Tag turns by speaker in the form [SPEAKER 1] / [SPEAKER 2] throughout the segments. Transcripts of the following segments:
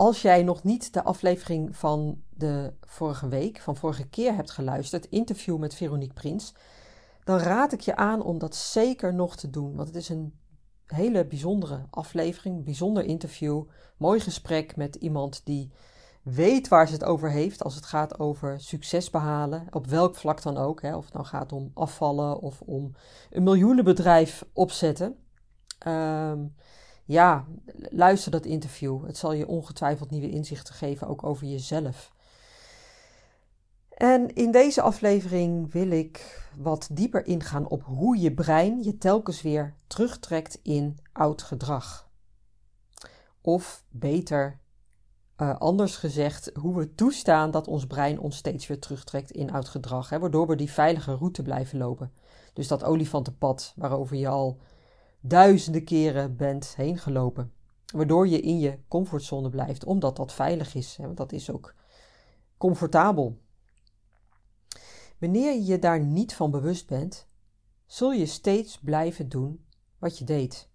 [SPEAKER 1] als jij nog niet de aflevering van de vorige week, van vorige keer hebt geluisterd, interview met Veronique Prins, dan raad ik je aan om dat zeker nog te doen. Want het is een hele bijzondere aflevering, bijzonder interview, mooi gesprek met iemand die weet waar ze het over heeft als het gaat over succes behalen, op welk vlak dan ook. Hè, of het nou gaat om afvallen of om een miljoenenbedrijf opzetten. Um, ja, luister dat interview. Het zal je ongetwijfeld nieuwe inzichten geven, ook over jezelf. En in deze aflevering wil ik wat dieper ingaan op hoe je brein je telkens weer terugtrekt in oud gedrag. Of beter, uh, anders gezegd, hoe we toestaan dat ons brein ons steeds weer terugtrekt in oud gedrag, hè, waardoor we die veilige route blijven lopen. Dus dat olifantenpad waarover je al duizenden keren bent heen gelopen. Waardoor je in je comfortzone blijft, omdat dat veilig is. Dat is ook comfortabel. Wanneer je je daar niet van bewust bent, zul je steeds blijven doen wat je deed.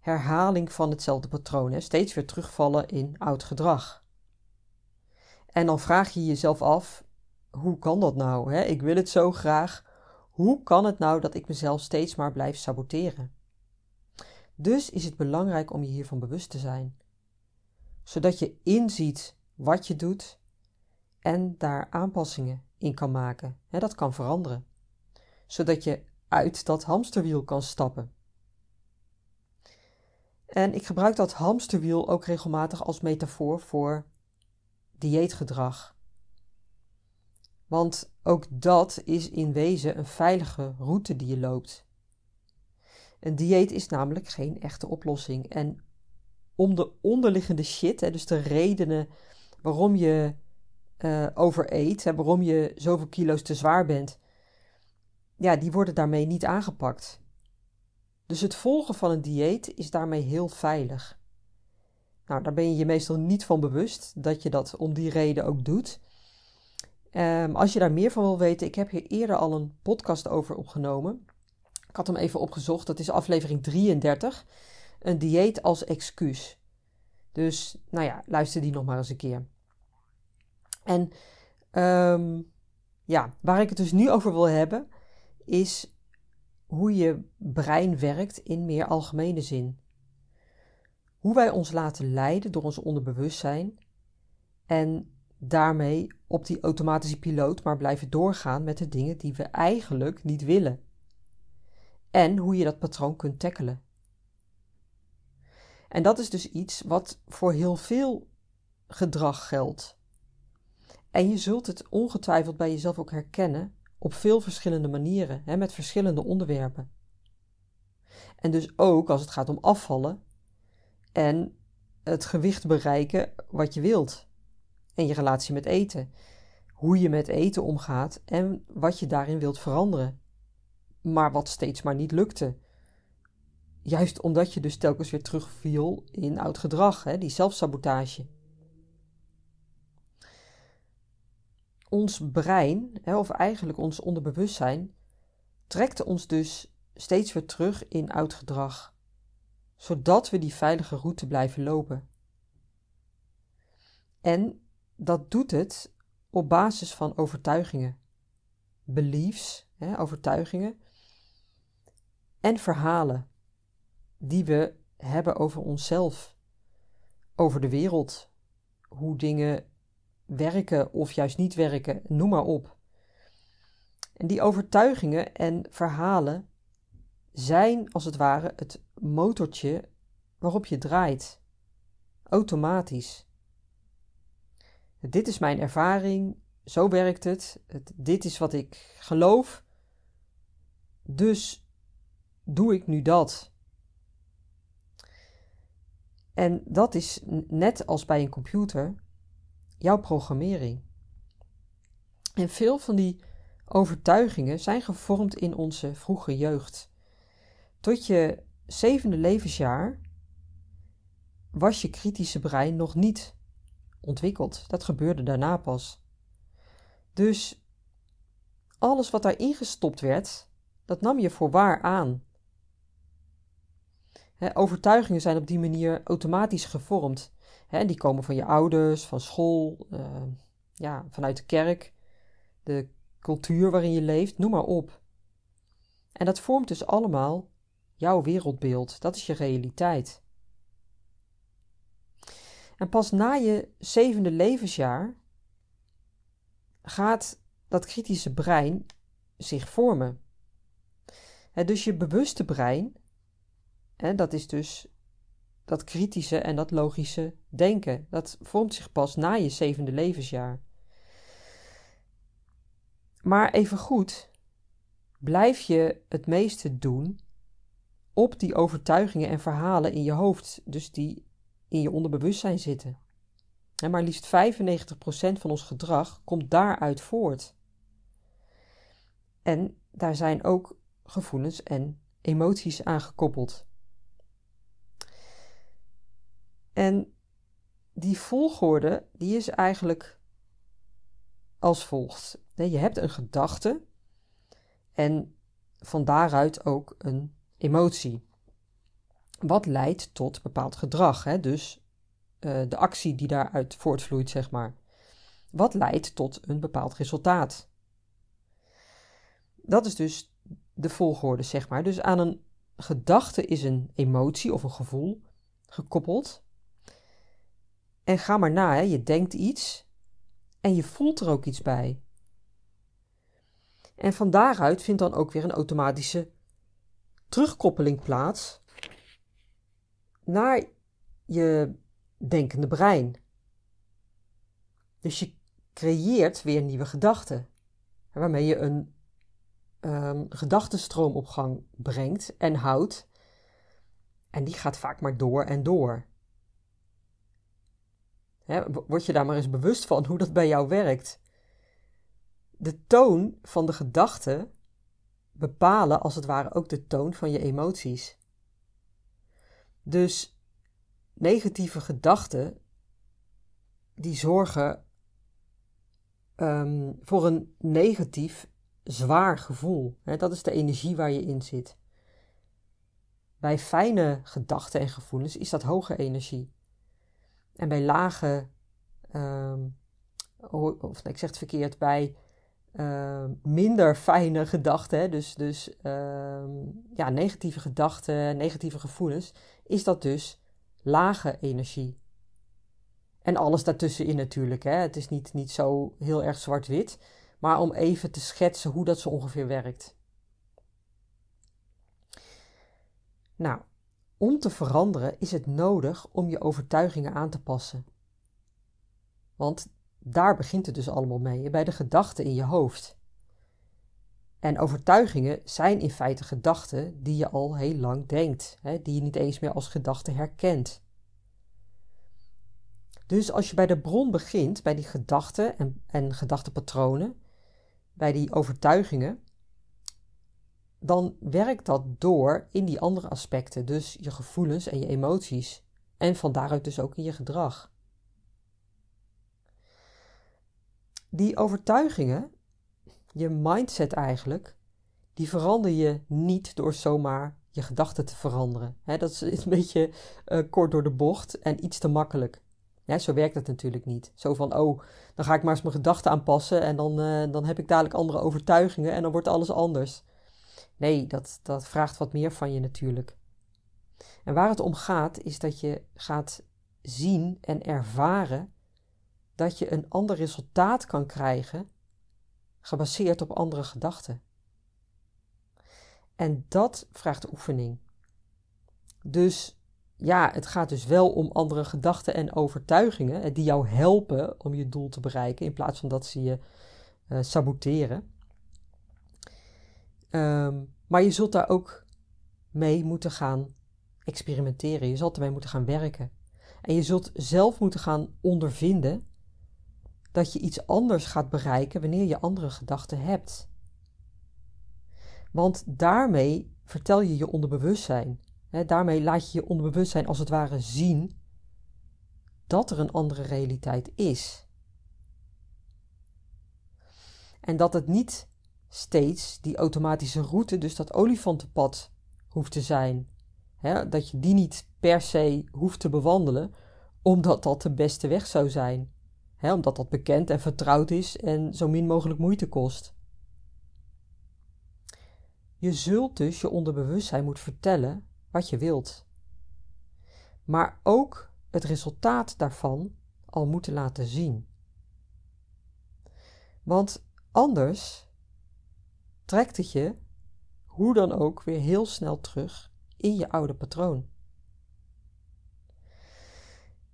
[SPEAKER 1] Herhaling van hetzelfde patroon, hè? steeds weer terugvallen in oud gedrag. En dan vraag je jezelf af: hoe kan dat nou? Hè? Ik wil het zo graag, hoe kan het nou dat ik mezelf steeds maar blijf saboteren? Dus is het belangrijk om je hiervan bewust te zijn, zodat je inziet wat je doet en daar aanpassingen in kan maken. dat kan veranderen, zodat je uit dat hamsterwiel kan stappen. En ik gebruik dat hamsterwiel ook regelmatig als metafoor voor dieetgedrag. Want ook dat is in wezen een veilige route die je loopt. Een dieet is namelijk geen echte oplossing. En om de onderliggende shit, dus de redenen waarom je uh, overeet, hè, waarom je zoveel kilo's te zwaar bent, ja, die worden daarmee niet aangepakt. Dus het volgen van een dieet is daarmee heel veilig. Nou, daar ben je je meestal niet van bewust dat je dat om die reden ook doet. Um, als je daar meer van wil weten, ik heb hier eerder al een podcast over opgenomen. Ik had hem even opgezocht, dat is aflevering 33. Een dieet als excuus. Dus, nou ja, luister die nog maar eens een keer. En um, ja, waar ik het dus nu over wil hebben, is hoe je brein werkt in meer algemene zin. Hoe wij ons laten leiden door ons onderbewustzijn en daarmee op die automatische piloot maar blijven doorgaan met de dingen die we eigenlijk niet willen. En hoe je dat patroon kunt tackelen. En dat is dus iets wat voor heel veel gedrag geldt. En je zult het ongetwijfeld bij jezelf ook herkennen op veel verschillende manieren, hè, met verschillende onderwerpen. En dus ook als het gaat om afvallen en het gewicht bereiken wat je wilt en je relatie met eten. Hoe je met eten omgaat en wat je daarin wilt veranderen. Maar wat steeds maar niet lukte. Juist omdat je dus telkens weer terugviel in oud gedrag, hè, die zelfsabotage. Ons brein, hè, of eigenlijk ons onderbewustzijn, trekt ons dus steeds weer terug in oud gedrag, zodat we die veilige route blijven lopen. En dat doet het op basis van overtuigingen, beliefs, hè, overtuigingen en verhalen die we hebben over onszelf, over de wereld, hoe dingen werken of juist niet werken, noem maar op. En die overtuigingen en verhalen zijn als het ware het motortje waarop je draait, automatisch. Dit is mijn ervaring, zo werkt het, dit is wat ik geloof, dus doe ik nu dat. En dat is net als bij een computer jouw programmering. En veel van die overtuigingen zijn gevormd in onze vroege jeugd. Tot je zevende levensjaar was je kritische brein nog niet ontwikkeld. Dat gebeurde daarna pas. Dus alles wat daarin gestopt werd, dat nam je voor waar aan. overtuigingen zijn op die manier automatisch gevormd. die komen van je ouders, van school, uh, ja, vanuit de kerk, de cultuur waarin je leeft, noem maar op. En dat vormt dus allemaal jouw wereldbeeld. Dat is je realiteit. En pas na je zevende levensjaar gaat dat kritische brein zich vormen. dus je bewuste brein, dat is dus dat kritische en dat logische denken, dat vormt zich pas na je zevende levensjaar. Maar even goed, blijf je het meeste doen op die overtuigingen en verhalen in je hoofd, dus die in je onderbewustzijn zitten. En maar liefst 95% van ons gedrag komt daaruit voort. En daar zijn ook gevoelens en emoties aan gekoppeld. En die volgorde, die is eigenlijk als volgt. Je hebt een gedachte en van daaruit ook een emotie. Wat leidt tot bepaald gedrag, hè? dus uh, de actie die daaruit voortvloeit, zeg maar. Wat leidt tot een bepaald resultaat. Dat is dus de volgorde, zeg maar. Dus aan een gedachte is een emotie of een gevoel gekoppeld. En ga maar na, hè. je denkt iets en je voelt er ook iets bij. En van daaruit vindt dan ook weer een automatische terugkoppeling plaats naar je denkende brein. Dus je creëert weer nieuwe gedachten, waarmee je een um, gedachtenstroom op gang brengt en houdt. En die gaat vaak maar door en door. word je daar maar eens bewust van hoe dat bij jou werkt. De toon van de gedachten bepalen als het ware ook de toon van je emoties. Dus negatieve gedachten die zorgen um, voor een negatief, zwaar gevoel. dat is de energie waar je in zit. Bij fijne gedachten en gevoelens is dat hoge energie. En bij lage, um, of ik zeg het verkeerd, bij uh, minder fijne gedachten, dus, dus uh, ja, negatieve gedachten, negatieve gevoelens, is dat dus lage energie. En alles daartussenin natuurlijk. Hè. Het is niet, niet zo heel erg zwart-wit, maar om even te schetsen hoe dat zo ongeveer werkt. Nou, om te veranderen is het nodig om je overtuigingen aan te passen. Want daar begint het dus allemaal mee, bij de gedachten in je hoofd. En overtuigingen zijn in feite gedachten die je al heel lang denkt, hè, die je niet eens meer als gedachten herkent. Dus als je bij de bron begint, bij die gedachten en, en gedachtenpatronen, bij die overtuigingen, dan werkt dat door in die andere aspecten, dus je gevoelens en je emoties, en van daaruit dus ook in je gedrag. Die overtuigingen, je mindset eigenlijk, die verander je niet door zomaar je gedachten te veranderen. dat is een beetje uh, kort door de bocht en iets te makkelijk. zo werkt het natuurlijk niet. Zo van, oh, dan ga ik maar eens mijn gedachten aanpassen en dan, uh, dan heb ik dadelijk andere overtuigingen en dan wordt alles anders. Nee, dat, dat vraagt wat meer van je natuurlijk. En waar het om gaat, is dat je gaat zien en ervaren dat je een ander resultaat kan krijgen gebaseerd op andere gedachten. En dat vraagt oefening. Dus ja, het gaat dus wel om andere gedachten en overtuigingen die jou helpen om je doel te bereiken in plaats van dat ze je uh, saboteren. Ehm, maar je zult daar ook mee moeten gaan experimenteren. Je zult ermee moeten gaan werken. En je zult zelf moeten gaan ondervinden dat je iets anders gaat bereiken wanneer je andere gedachten hebt. Want daarmee vertel je je onderbewustzijn. Daarmee laat je je onderbewustzijn als het ware zien dat er een andere realiteit is. En dat het niet steeds die automatische route, dus dat olifantenpad, hoeft te zijn. dat je die niet per se hoeft te bewandelen, omdat dat de beste weg zou zijn. Omdat dat bekend en vertrouwd is en zo min mogelijk moeite kost. Je zult dus je onderbewustzijn moeten vertellen wat je wilt. Maar ook het resultaat daarvan al moeten laten zien. Want anders trekt het je, hoe dan ook, weer heel snel terug in je oude patroon.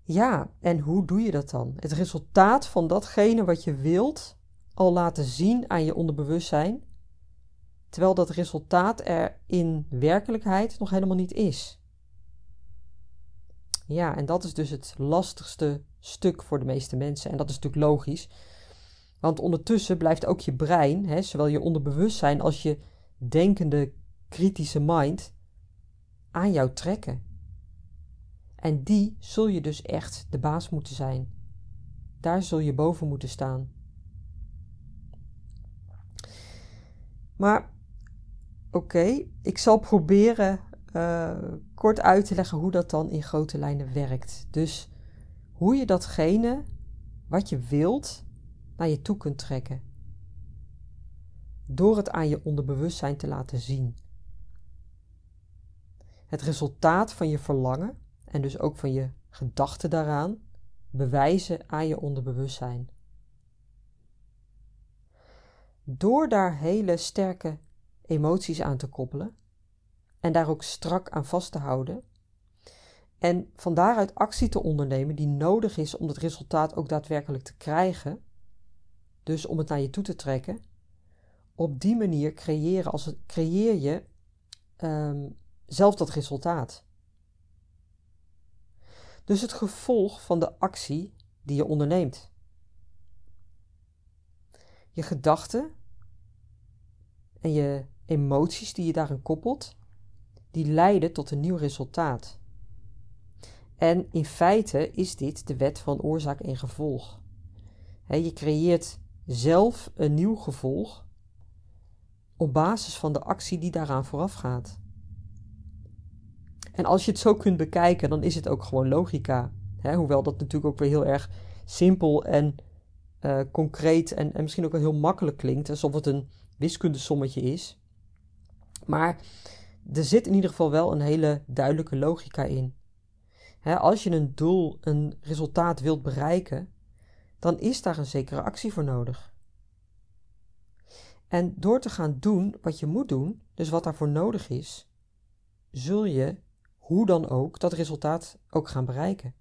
[SPEAKER 1] Ja, en hoe doe je dat dan? Het resultaat van datgene wat je wilt al laten zien aan je onderbewustzijn, terwijl dat resultaat er in werkelijkheid nog helemaal niet is. Ja, en dat is dus het lastigste stuk voor de meeste mensen. En dat is natuurlijk logisch. Want ondertussen blijft ook je brein, hè, zowel je onderbewustzijn als je denkende kritische mind, aan jou trekken. En die zul je dus echt de baas moeten zijn. Daar zul je boven moeten staan. Maar oké, ik zal proberen uh, kort uit te leggen hoe dat dan in grote lijnen werkt. Dus hoe je datgene wat je wilt naar je toe kunt trekken. Door het aan je onderbewustzijn te laten zien. Het resultaat van je verlangen en dus ook van je gedachten daaraan bewijzen aan je onderbewustzijn. Door daar hele sterke emoties aan te koppelen en daar ook strak aan vast te houden. En van daaruit actie te ondernemen die nodig is om het resultaat ook daadwerkelijk te krijgen, dus om het naar je toe te trekken. Op die manier creëren als creëer je um, zelf dat resultaat. Dus het gevolg van de actie die je onderneemt. Je gedachten en je emoties die je daarin koppelt, die leiden tot een nieuw resultaat. En in feite is dit de wet van oorzaak en gevolg. je creëert zelf een nieuw gevolg op basis van de actie die daaraan vooraf gaat. En als je het zo kunt bekijken, dan is het ook gewoon logica. hoewel dat natuurlijk ook weer heel erg simpel en uh, concreet en, en misschien ook wel heel makkelijk klinkt, alsof het een wiskundesommetje is. Maar er zit in ieder geval wel een hele duidelijke logica in. als je een doel, een resultaat wilt bereiken, dan is daar een zekere actie voor nodig. En door te gaan doen wat je moet doen, dus wat daarvoor nodig is, zul je, hoe dan ook, dat resultaat ook gaan bereiken.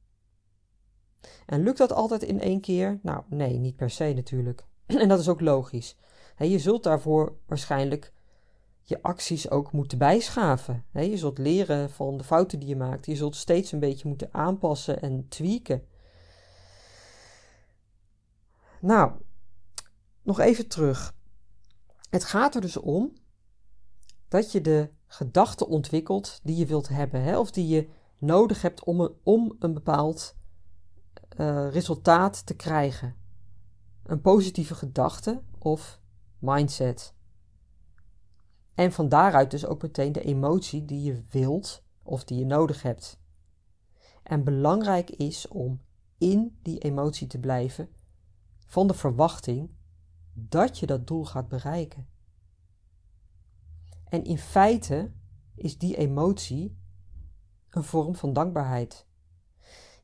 [SPEAKER 1] En lukt dat altijd in één keer? Nou, nee, niet per se natuurlijk. En dat is ook logisch. je zult daarvoor waarschijnlijk je acties ook moeten bijschaven. je zult leren van de fouten die je maakt. Je zult steeds een beetje moeten aanpassen en tweaken. Nou, nog even terug. Het gaat er dus om dat je de gedachten ontwikkelt die je wilt hebben, hè, of die je nodig hebt om een, om een bepaald uh, resultaat te krijgen. Een positieve gedachte of mindset. En van daaruit dus ook meteen de emotie die je wilt of die je nodig hebt. En belangrijk is om in die emotie te blijven van de verwachting dat je dat doel gaat bereiken. En in feite is die emotie een vorm van dankbaarheid.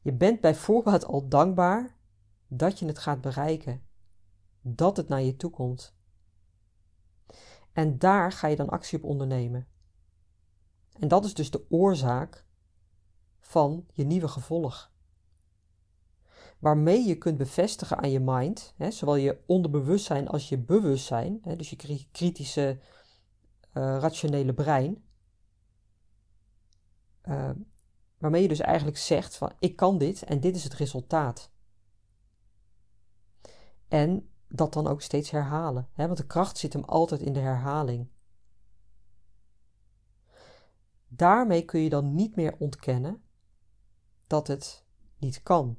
[SPEAKER 1] Je bent bijvoorbeeld al dankbaar dat je het gaat bereiken, dat het naar je toe komt. En daar ga je dan actie op ondernemen. En dat is dus de oorzaak van je nieuwe gevolg. Waarmee je kunt bevestigen aan je mind, hè, zowel je onderbewustzijn als je bewustzijn, hè, dus je kritische, rationele brein, uh, waarmee je dus eigenlijk zegt van ik kan dit en dit is het resultaat. En dat dan ook steeds herhalen, hè? want de kracht zit hem altijd in de herhaling. Daarmee kun je dan niet meer ontkennen dat het niet kan.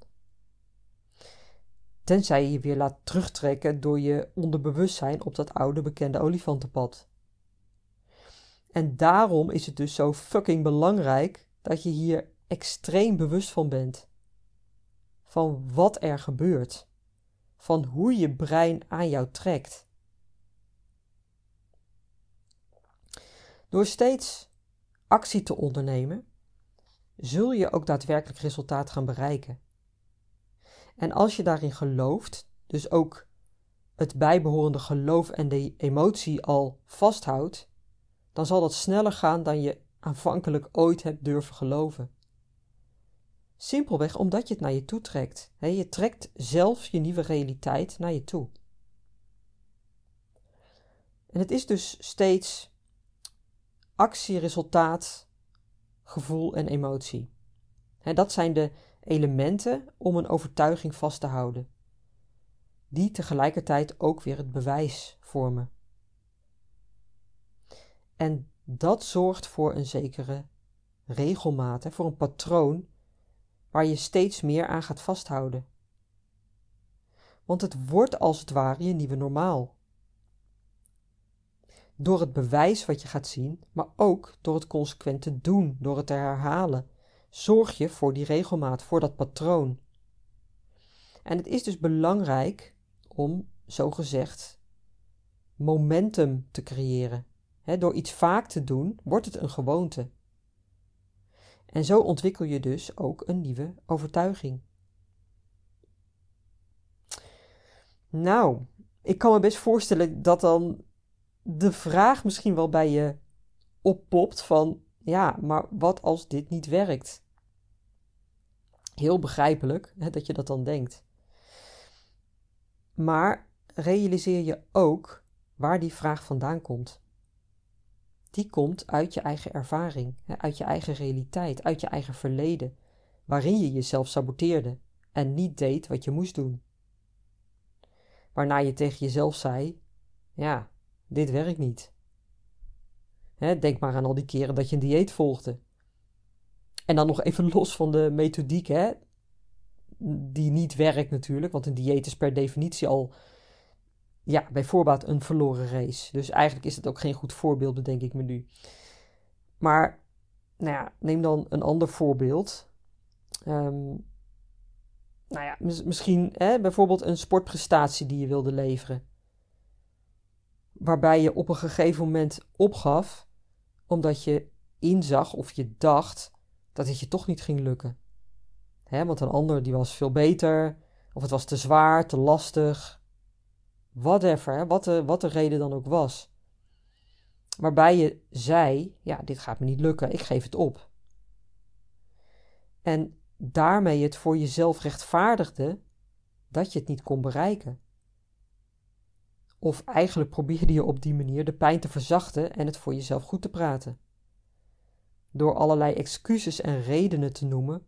[SPEAKER 1] Tenzij je je weer laat terugtrekken door je onderbewustzijn op dat oude bekende olifantenpad. En daarom is het dus zo fucking belangrijk dat je hier extreem bewust van bent. Van wat er gebeurt. Van hoe je brein aan jou trekt. Door steeds actie te ondernemen, zul je ook daadwerkelijk resultaat gaan bereiken. En als je daarin gelooft, dus ook het bijbehorende geloof en de emotie al vasthoudt, dan zal dat sneller gaan dan je aanvankelijk ooit hebt durven geloven. Simpelweg omdat je het naar je toe trekt. je trekt zelf je nieuwe realiteit naar je toe. En het is dus steeds actie, resultaat, gevoel en emotie. dat zijn de elementen om een overtuiging vast te houden, die tegelijkertijd ook weer het bewijs vormen. En dat zorgt voor een zekere regelmaat, voor een patroon waar je steeds meer aan gaat vasthouden. Want het wordt als het ware je nieuwe normaal. Door het bewijs wat je gaat zien, maar ook door het consequent te doen, door het te herhalen, zorg je voor die regelmaat, voor dat patroon. En het is dus belangrijk om, zogezegd, momentum te creëren door iets vaak te doen, wordt het een gewoonte. En zo ontwikkel je dus ook een nieuwe overtuiging. Nou, ik kan me best voorstellen dat dan de vraag misschien wel bij je oppopt van ja, maar wat als dit niet werkt? Heel begrijpelijk dat je dat dan denkt. Maar realiseer je ook waar die vraag vandaan komt die komt uit je eigen ervaring, uit je eigen realiteit, uit je eigen verleden, waarin je jezelf saboteerde en niet deed wat je moest doen. Waarna je tegen jezelf zei: Ja, dit werkt niet. denk maar aan al die keren dat je een dieet volgde. En dan nog even los van de methodiek, hè, die niet werkt natuurlijk, want een dieet is per definitie al ja, bij voorbaat een verloren race. Dus eigenlijk is het ook geen goed voorbeeld, bedenk ik me nu. Maar, nou ja, neem dan een ander voorbeeld. Um, nou ja, misschien hè, bijvoorbeeld een sportprestatie die je wilde leveren. Waarbij je op een gegeven moment opgaf, omdat je inzag of je dacht dat het je toch niet ging lukken. Hè, want een ander die was veel beter, of het was te zwaar, te lastig whatever, wat de, wat de reden dan ook was. Waarbij je zei: Ja, dit gaat me niet lukken, ik geef het op. En daarmee het voor jezelf rechtvaardigde dat je het niet kon bereiken. Of eigenlijk probeerde je op die manier de pijn te verzachten en het voor jezelf goed te praten. Door allerlei excuses en redenen te noemen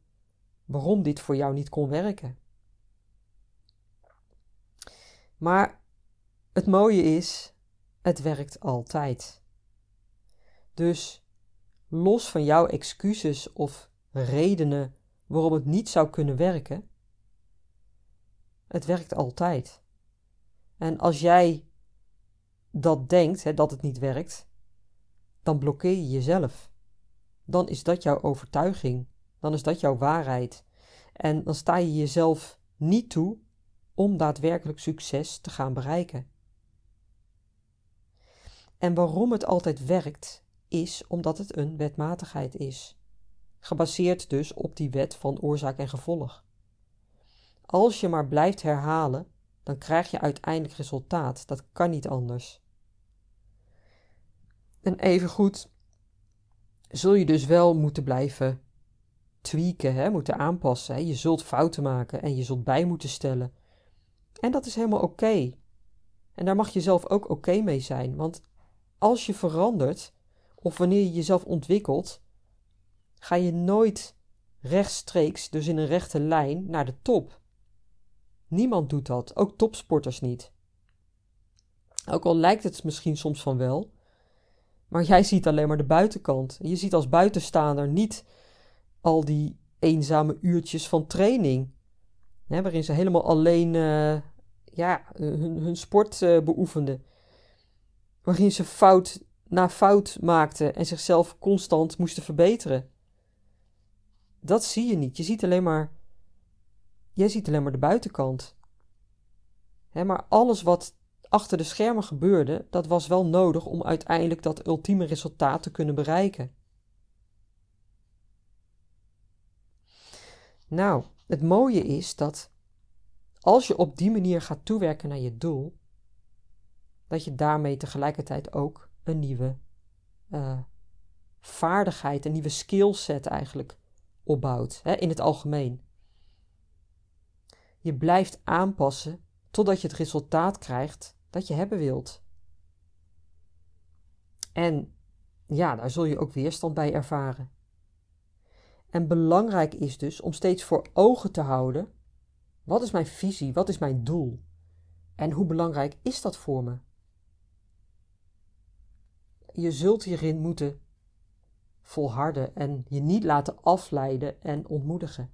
[SPEAKER 1] waarom dit voor jou niet kon werken. Maar het mooie is, het werkt altijd. Dus los van jouw excuses of redenen waarom het niet zou kunnen werken, het werkt altijd. En als jij dat denkt, hè, dat het niet werkt, dan blokkeer je jezelf. Dan is dat jouw overtuiging. Dan is dat jouw waarheid. En dan sta je jezelf niet toe om daadwerkelijk succes te gaan bereiken. En waarom het altijd werkt, is omdat het een wetmatigheid is, gebaseerd dus op die wet van oorzaak en gevolg. Als je maar blijft herhalen, dan krijg je uiteindelijk resultaat. Dat kan niet anders. En evengoed zul je dus wel moeten blijven tweaken, hè, moeten aanpassen. Hè. Je zult fouten maken en je zult bij moeten stellen. En dat is helemaal oké. En daar mag je zelf ook oké mee zijn, want als je verandert of wanneer je jezelf ontwikkelt, ga je nooit rechtstreeks, dus in een rechte lijn, naar de top. Niemand doet dat, ook topsporters niet. Ook al lijkt het misschien soms van wel, maar jij ziet alleen maar de buitenkant. Je ziet als buitenstaander niet al die eenzame uurtjes van training, hè, waarin ze helemaal alleen uh, ja, hun, hun sport uh, beoefenden. Waarin ze fout na fout maakten en zichzelf constant moesten verbeteren. Dat zie je niet. Je ziet alleen maar. Jij ziet alleen maar de buitenkant. Hè, maar alles wat achter de schermen gebeurde, dat was wel nodig om uiteindelijk dat ultieme resultaat te kunnen bereiken. Nou, het mooie is dat als je op die manier gaat toewerken naar je doel, dat je daarmee tegelijkertijd ook een nieuwe uh, vaardigheid, een nieuwe skillset eigenlijk opbouwt, hè, in het algemeen. Je blijft aanpassen totdat je het resultaat krijgt dat je hebben wilt. En ja, daar zul je ook weerstand bij ervaren. En belangrijk is dus om steeds voor ogen te houden: wat is mijn visie, wat is mijn doel? En hoe belangrijk is dat voor me? Je zult hierin moeten volharden en je niet laten afleiden en ontmoedigen.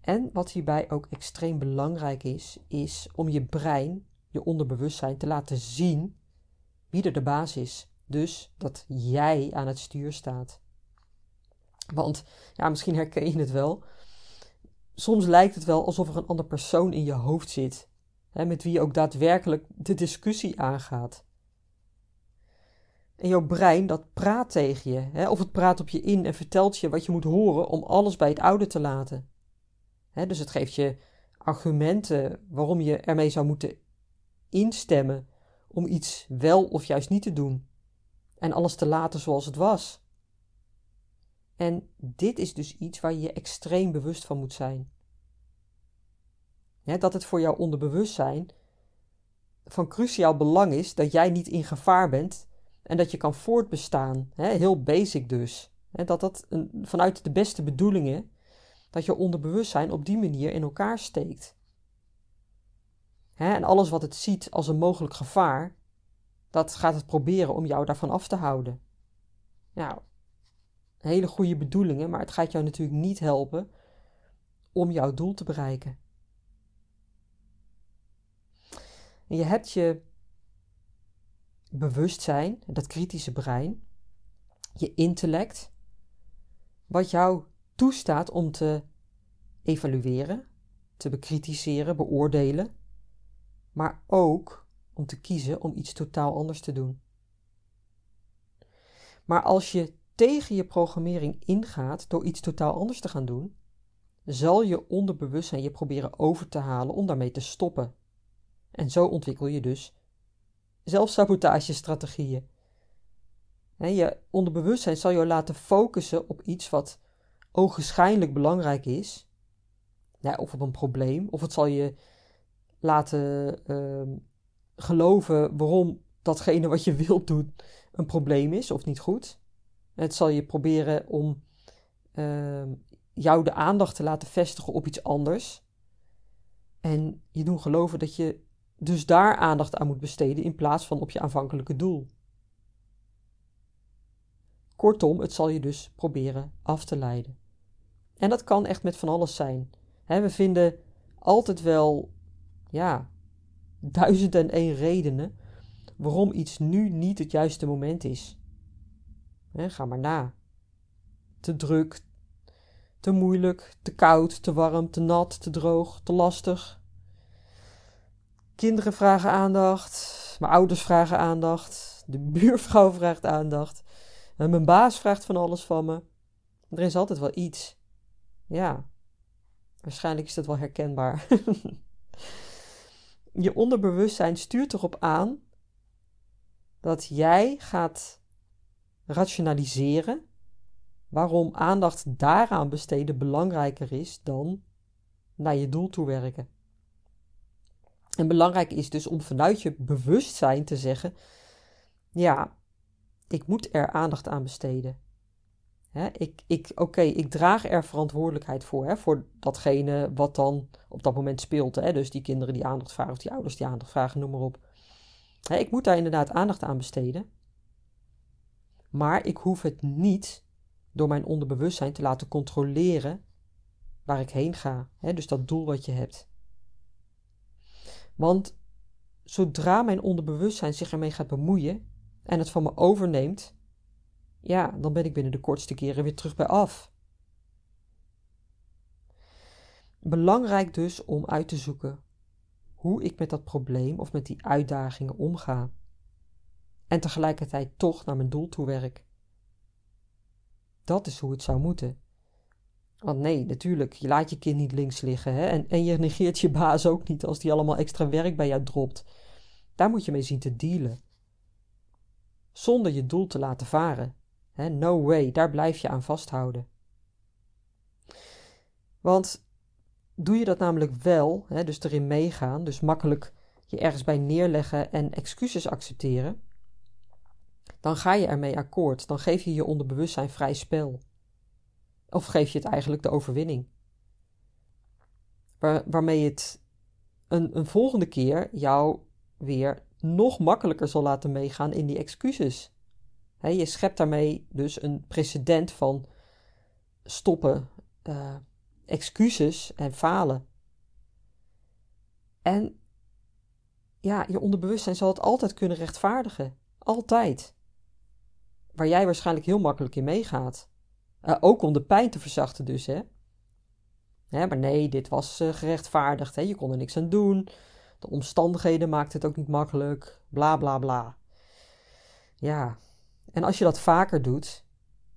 [SPEAKER 1] En wat hierbij ook extreem belangrijk is, is om je brein, je onderbewustzijn, te laten zien wie er de baas is. Dus dat jij aan het stuur staat. Want, ja, misschien herken je het wel. Soms lijkt het wel alsof er een ander persoon in je hoofd zit, hè, met wie je ook daadwerkelijk de discussie aangaat. En jouw brein, dat praat tegen je, hè, of het praat op je in en vertelt je wat je moet horen om alles bij het oude te laten dus het geeft je argumenten waarom je ermee zou moeten instemmen om iets wel of juist niet te doen en alles te laten zoals het was. En dit is dus iets waar je je extreem bewust van moet zijn. dat het voor jouw onderbewustzijn van cruciaal belang is dat jij niet in gevaar bent en dat je kan voortbestaan. heel basic dus. dat dat een, vanuit de beste bedoelingen dat je onderbewustzijn op die manier in elkaar steekt. Hè, en alles wat het ziet als een mogelijk gevaar, dat gaat het proberen om jou daarvan af te houden. Nou, hele goede bedoelingen, maar het gaat jou natuurlijk niet helpen om jouw doel te bereiken. En je hebt je bewustzijn, dat kritische brein, je intellect, wat jou toestaat om te evalueren, te bekritiseren, beoordelen, maar ook om te kiezen om iets totaal anders te doen. Maar als je tegen je programmering ingaat door iets totaal anders te gaan doen, zal je onderbewustzijn je proberen over te halen om daarmee te stoppen. En zo ontwikkel je dus zelfsabotagestrategieën. Je onderbewustzijn zal je laten focussen op iets wat ogenschijnlijk belangrijk is, of op een probleem, of het zal je laten uh, geloven waarom datgene wat je wilt doen een probleem is of niet goed. Het zal je proberen om uh, jou de aandacht te laten vestigen op iets anders. En je doen geloven dat je dus daar aandacht aan moet besteden in plaats van op je aanvankelijke doel. Kortom, het zal je dus proberen af te leiden. En dat kan echt met van alles zijn. we vinden altijd wel, ja, duizend en één redenen waarom iets nu niet het juiste moment is. ga maar na. Te druk, te moeilijk, te koud, te warm, te nat, te droog, te lastig. Kinderen vragen aandacht, mijn ouders vragen aandacht, de buurvrouw vraagt aandacht, en mijn baas vraagt van alles van me. Er is altijd wel iets. Ja, waarschijnlijk is dat wel herkenbaar. je onderbewustzijn stuurt erop aan dat jij gaat rationaliseren waarom aandacht daaraan besteden belangrijker is dan naar je doel toe werken. En belangrijk is dus om vanuit je bewustzijn te zeggen: ja, ik moet er aandacht aan besteden. ik, ik, Oké, ik draag er verantwoordelijkheid voor, hè, voor datgene wat dan op dat moment speelt. Hè, dus die kinderen die aandacht vragen of die ouders die aandacht vragen, noem maar op. ik moet daar inderdaad aandacht aan besteden. Maar ik hoef het niet door mijn onderbewustzijn te laten controleren waar ik heen ga. Hè, dus dat doel wat je hebt. Want zodra mijn onderbewustzijn zich ermee gaat bemoeien en het van me overneemt, ja, dan ben ik binnen de kortste keren weer terug bij af. Belangrijk dus om uit te zoeken hoe ik met dat probleem of met die uitdagingen omga. En tegelijkertijd toch naar mijn doel toe werk. Dat is hoe het zou moeten. Want nee, natuurlijk, je laat je kind niet links liggen. Hè? En, en je negeert je baas ook niet als die allemaal extra werk bij jou dropt. Daar moet je mee zien te dealen. Zonder je doel te laten varen. Hè? No way, daar blijf je aan vasthouden. Want doe je dat namelijk wel, hè, dus erin meegaan, dus makkelijk je ergens bij neerleggen en excuses accepteren, dan ga je ermee akkoord. Dan geef je je onderbewustzijn vrij spel. Of geef je het eigenlijk de overwinning. Waar, waarmee het een, een volgende keer jou weer nog makkelijker zal laten meegaan in die excuses. je schept daarmee dus een precedent van stoppen, uh, excuses en falen. En ja, je onderbewustzijn zal het altijd kunnen rechtvaardigen. Altijd. Waar jij waarschijnlijk heel makkelijk in meegaat. Uh, ook om de pijn te verzachten dus, hè. maar nee, dit was uh, gerechtvaardigd, hè. Je kon er niks aan doen. De omstandigheden maakten het ook niet makkelijk. Bla, bla, bla. Ja, en als je dat vaker doet,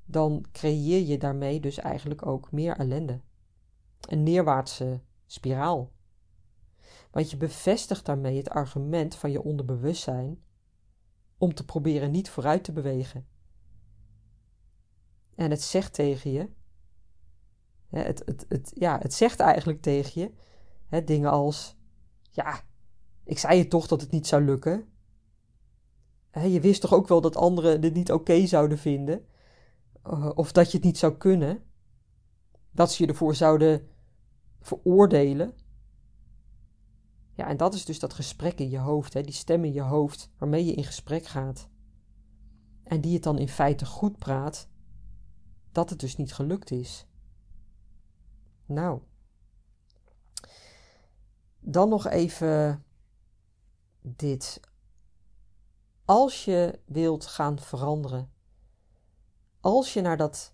[SPEAKER 1] dan creëer je daarmee dus eigenlijk ook meer ellende. Een neerwaartse spiraal. Want je bevestigt daarmee het argument van je onderbewustzijn om te proberen niet vooruit te bewegen. En het zegt tegen je, het, het, het, ja, het zegt eigenlijk tegen je hè, dingen als: Ja, ik zei je toch dat het niet zou lukken. Hè, je wist toch ook wel dat anderen dit niet oké zouden vinden, uh, of dat je het niet zou kunnen, dat ze je ervoor zouden veroordelen. Ja, en dat is dus dat gesprek in je hoofd, hè, die stem in je hoofd waarmee je in gesprek gaat. En die het dan in feite goed praat dat het dus niet gelukt is. Nou, dan nog even dit. Als je wilt gaan veranderen, als je naar dat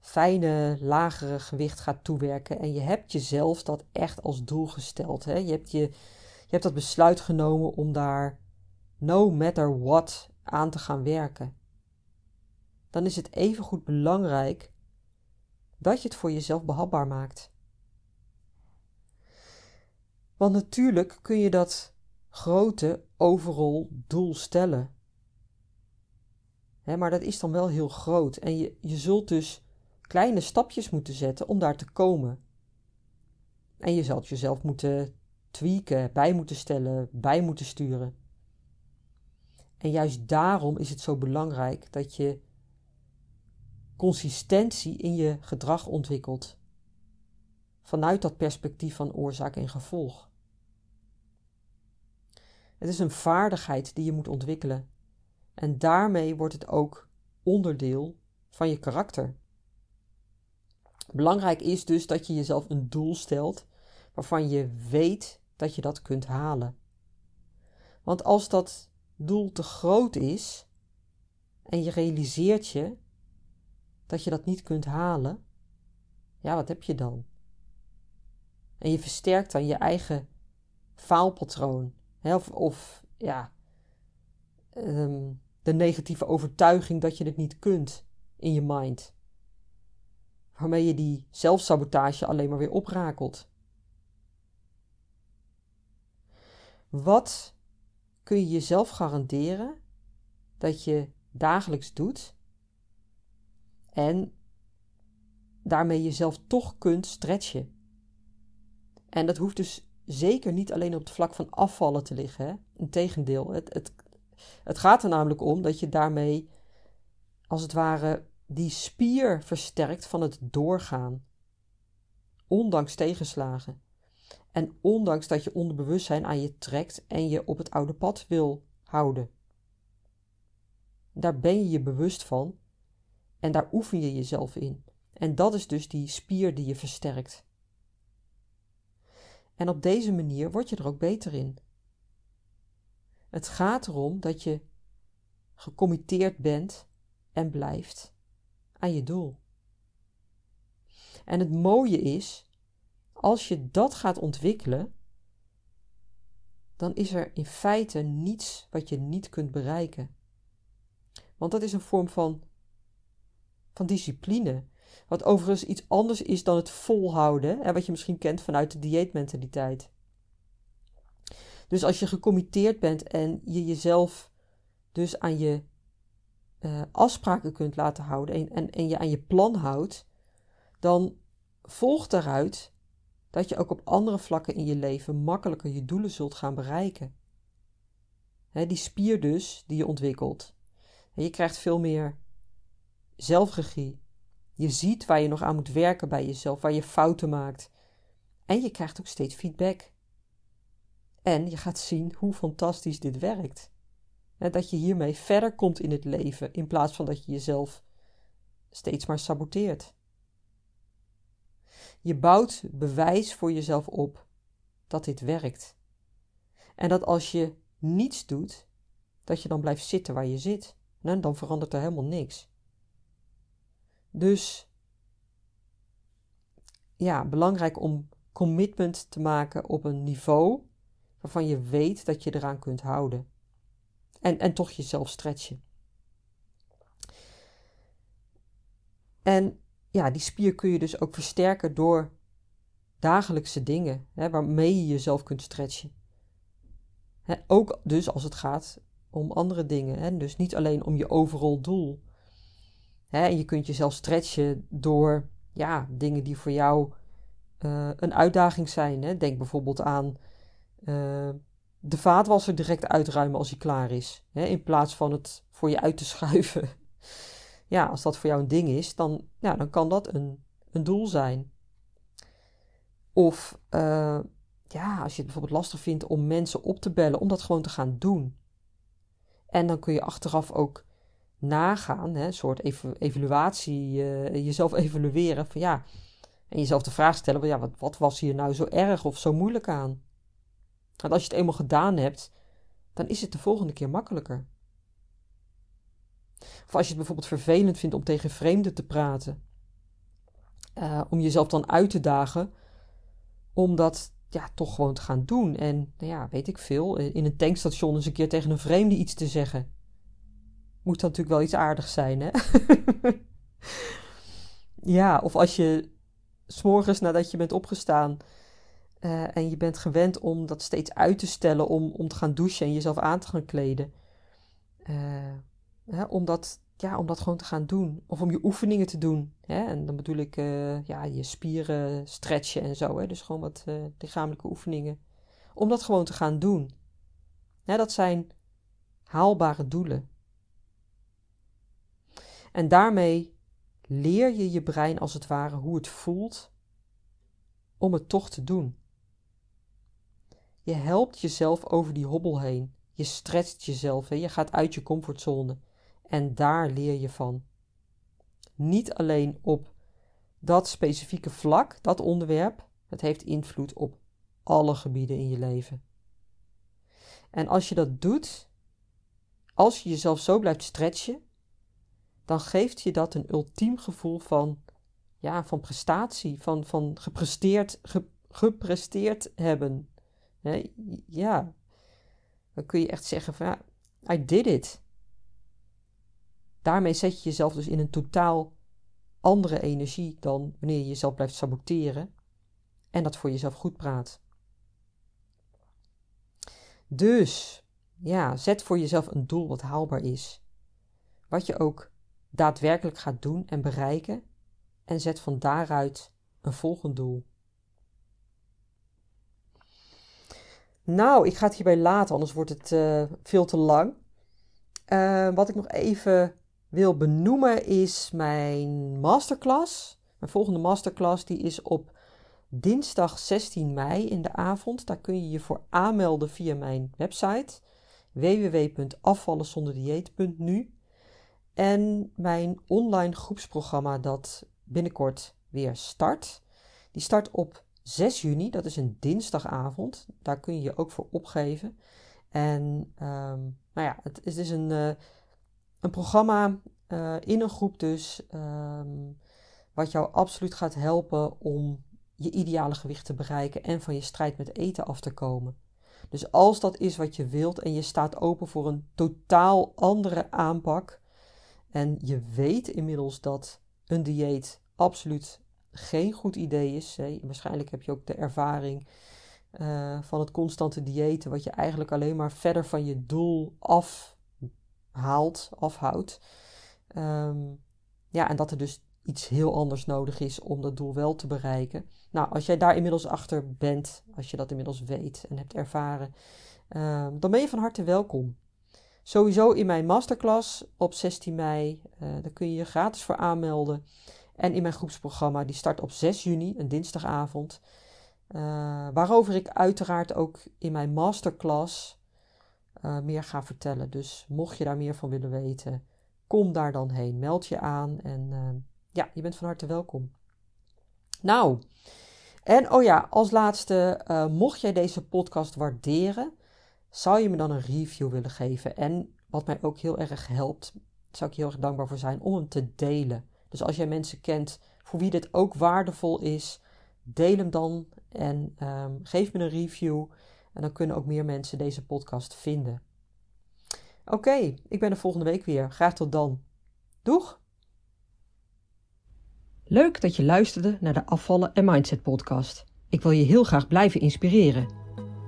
[SPEAKER 1] fijne, lagere gewicht gaat toewerken en je hebt jezelf dat echt als doel gesteld, hè? Je, hebt je, je hebt dat besluit genomen om daar no matter what aan te gaan werken dan is het evengoed belangrijk dat je het voor jezelf behapbaar maakt. Want natuurlijk kun je dat grote overal doel stellen. maar dat is dan wel heel groot en je, je zult dus kleine stapjes moeten zetten om daar te komen. En je zult jezelf moeten tweaken, bij moeten stellen, bij moeten sturen. En juist daarom is het zo belangrijk dat je consistentie in je gedrag ontwikkelt. Vanuit dat perspectief van oorzaak en gevolg. Het is een vaardigheid die je moet ontwikkelen. En daarmee wordt het ook onderdeel van je karakter. Belangrijk is dus dat je jezelf een doel stelt waarvan je weet dat je dat kunt halen. Want als dat doel te groot is en je realiseert je dat je dat niet kunt halen, ja, wat heb je dan? En je versterkt dan je eigen faalpatroon. Of ja, ehm, de negatieve overtuiging dat je het niet kunt in je mind. Waarmee je die zelfsabotage alleen maar weer oprakelt. Wat kun je jezelf garanderen dat je dagelijks doet en daarmee jezelf toch kunt stretchen. En dat hoeft dus zeker niet alleen op het vlak van afvallen te liggen. Hè? Integendeel, het, het, het gaat er namelijk om dat je daarmee als het ware die spier versterkt van het doorgaan. Ondanks tegenslagen. En ondanks dat je onderbewustzijn aan je trekt en je op het oude pad wil houden. Daar ben je je bewust van en daar oefen je jezelf in. En dat is dus die spier die je versterkt. En op deze manier word je er ook beter in. Het gaat erom dat je gecommitteerd bent en blijft aan je doel. En het mooie is, als je dat gaat ontwikkelen, dan is er in feite niets wat je niet kunt bereiken. Want dat is een vorm van, van discipline. Wat overigens iets anders is dan het volhouden, en wat je misschien kent vanuit de dieetmentaliteit. Dus als je gecommitteerd bent en je jezelf dus aan je uh, afspraken kunt laten houden en, en, en je aan je plan houdt, dan volgt daaruit dat je ook op andere vlakken in je leven makkelijker je doelen zult gaan bereiken. die spier dus die je ontwikkelt. Je krijgt veel meer zelfregie. Je ziet waar je nog aan moet werken bij jezelf, waar je fouten maakt. En je krijgt ook steeds feedback. En je gaat zien hoe fantastisch dit werkt. En dat je hiermee verder komt in het leven in plaats van dat je jezelf steeds maar saboteert. Je bouwt bewijs voor jezelf op dat dit werkt. En dat als je niets doet, dat je dan blijft zitten waar je zit. En dan verandert er helemaal niks. Dus ja, belangrijk om commitment te maken op een niveau waarvan je weet dat je eraan kunt houden. En, en toch jezelf stretchen. En ja, die spier kun je dus ook versterken door dagelijkse dingen hè, waarmee je jezelf kunt stretchen. Hè, ook dus als het gaat om andere dingen. Hè, dus niet alleen om je overal doel. Hè, je kunt jezelf stretchen door ja, dingen die voor jou uh, een uitdaging zijn. Hè. Denk bijvoorbeeld aan uh, de vaatwasser direct uitruimen als hij klaar is. Hè, in plaats van het voor je uit te schuiven. ja, als dat voor jou een ding is, dan, ja, dan kan dat een, een doel zijn. Of uh, ja, als je het bijvoorbeeld lastig vindt om mensen op te bellen, om dat gewoon te gaan doen. En dan kun je achteraf ook nagaan, hè, een soort evaluatie, uh, jezelf evalueren van ja, en jezelf de vraag stellen: van, ja, wat, wat was hier nou zo erg of zo moeilijk aan? Want als je het eenmaal gedaan hebt, dan is het de volgende keer makkelijker. Of als je het bijvoorbeeld vervelend vindt om tegen vreemden te praten, uh, om jezelf dan uit te dagen om dat ja, toch gewoon te gaan doen. En nou ja, weet ik veel, in een tankstation eens een keer tegen een vreemde iets te zeggen. Moet dat natuurlijk wel iets aardigs zijn, hè? ja, of als je s'morgens nadat je bent opgestaan uh, en je bent gewend om dat steeds uit te stellen om, om te gaan douchen en jezelf aan te gaan kleden. Uh, om, dat, ja, om dat gewoon te gaan doen. Of om je oefeningen te doen. Hè? En dan bedoel ik uh, ja, je spieren stretchen en zo. Hè? Dus gewoon wat lichamelijke oefeningen. Om dat gewoon te gaan doen. Hè, dat zijn haalbare doelen. En daarmee leer je je brein als het ware hoe het voelt om het toch te doen. Je helpt jezelf over die hobbel heen. Je stretcht jezelf. Hè? Je gaat uit je comfortzone. En daar leer je van. Niet alleen op dat specifieke vlak, dat onderwerp. Het heeft invloed op alle gebieden in je leven. En als je dat doet, als je jezelf zo blijft stretchen, dan geeft je dat een ultiem gevoel van, ja, van prestatie, van, van gepresteerd, gepresteerd hebben ja, dan kun je echt zeggen van ja, I did it. Daarmee zet je jezelf dus in een totaal andere energie dan wanneer je jezelf blijft saboteren en dat voor jezelf goed praat. Dus ja, zet voor jezelf een doel wat haalbaar is. Wat je ook daadwerkelijk gaat doen en bereiken. En zet van daaruit een volgend doel. Nou, ik ga het hierbij laten, anders wordt het uh, veel te lang. Uh, wat ik nog even wil benoemen is mijn masterclass. Mijn volgende masterclass die is op dinsdag 16 mei in de avond. Daar kun je je voor aanmelden via mijn website www.afvallenzonderdieet.nu. En mijn online groepsprogramma dat binnenkort weer start. Die start op 6 juni, dat is een dinsdagavond. Daar kun je je ook voor opgeven. En um, nou ja, het, is dus een, uh, een programma uh, in een groep dus, um, wat jou absoluut gaat helpen om je ideale gewicht te bereiken en van je strijd met eten af te komen. Dus als dat is wat je wilt en je staat open voor een totaal andere aanpak en je weet inmiddels dat een dieet absoluut geen goed idee is, waarschijnlijk heb je ook de ervaring uh, van het constante diëten, wat je eigenlijk alleen maar verder van je doel afhaalt, afhoudt. Um, ja, en dat er dus iets heel anders nodig is om dat doel wel te bereiken. Nou, als jij daar inmiddels achter bent, als je dat inmiddels weet en hebt ervaren, um, dan ben je van harte welkom. Sowieso in mijn masterclass op 16 mei, uh, daar kun je je gratis voor aanmelden. En in mijn groepsprogramma, die start op 6 juni, een dinsdagavond. Uh, waarover ik uiteraard ook in mijn masterclass uh, meer ga vertellen. Dus mocht je daar meer van willen weten, kom daar dan heen. Meld je aan en ja, je bent van harte welkom. Nou, en oh ja, als laatste, mocht jij deze podcast waarderen, zou je me dan een review willen geven? En wat mij ook heel erg helpt, zou ik heel erg dankbaar voor zijn om hem te delen. Dus als jij mensen kent voor wie dit ook waardevol is, deel hem dan en um, geef me een review. En dan kunnen ook meer mensen deze podcast vinden. Oké, ik ben er volgende week weer. Graag tot dan. Doeg!
[SPEAKER 2] Leuk dat je luisterde naar de Afvallen en Mindset podcast. Ik wil je heel graag blijven inspireren.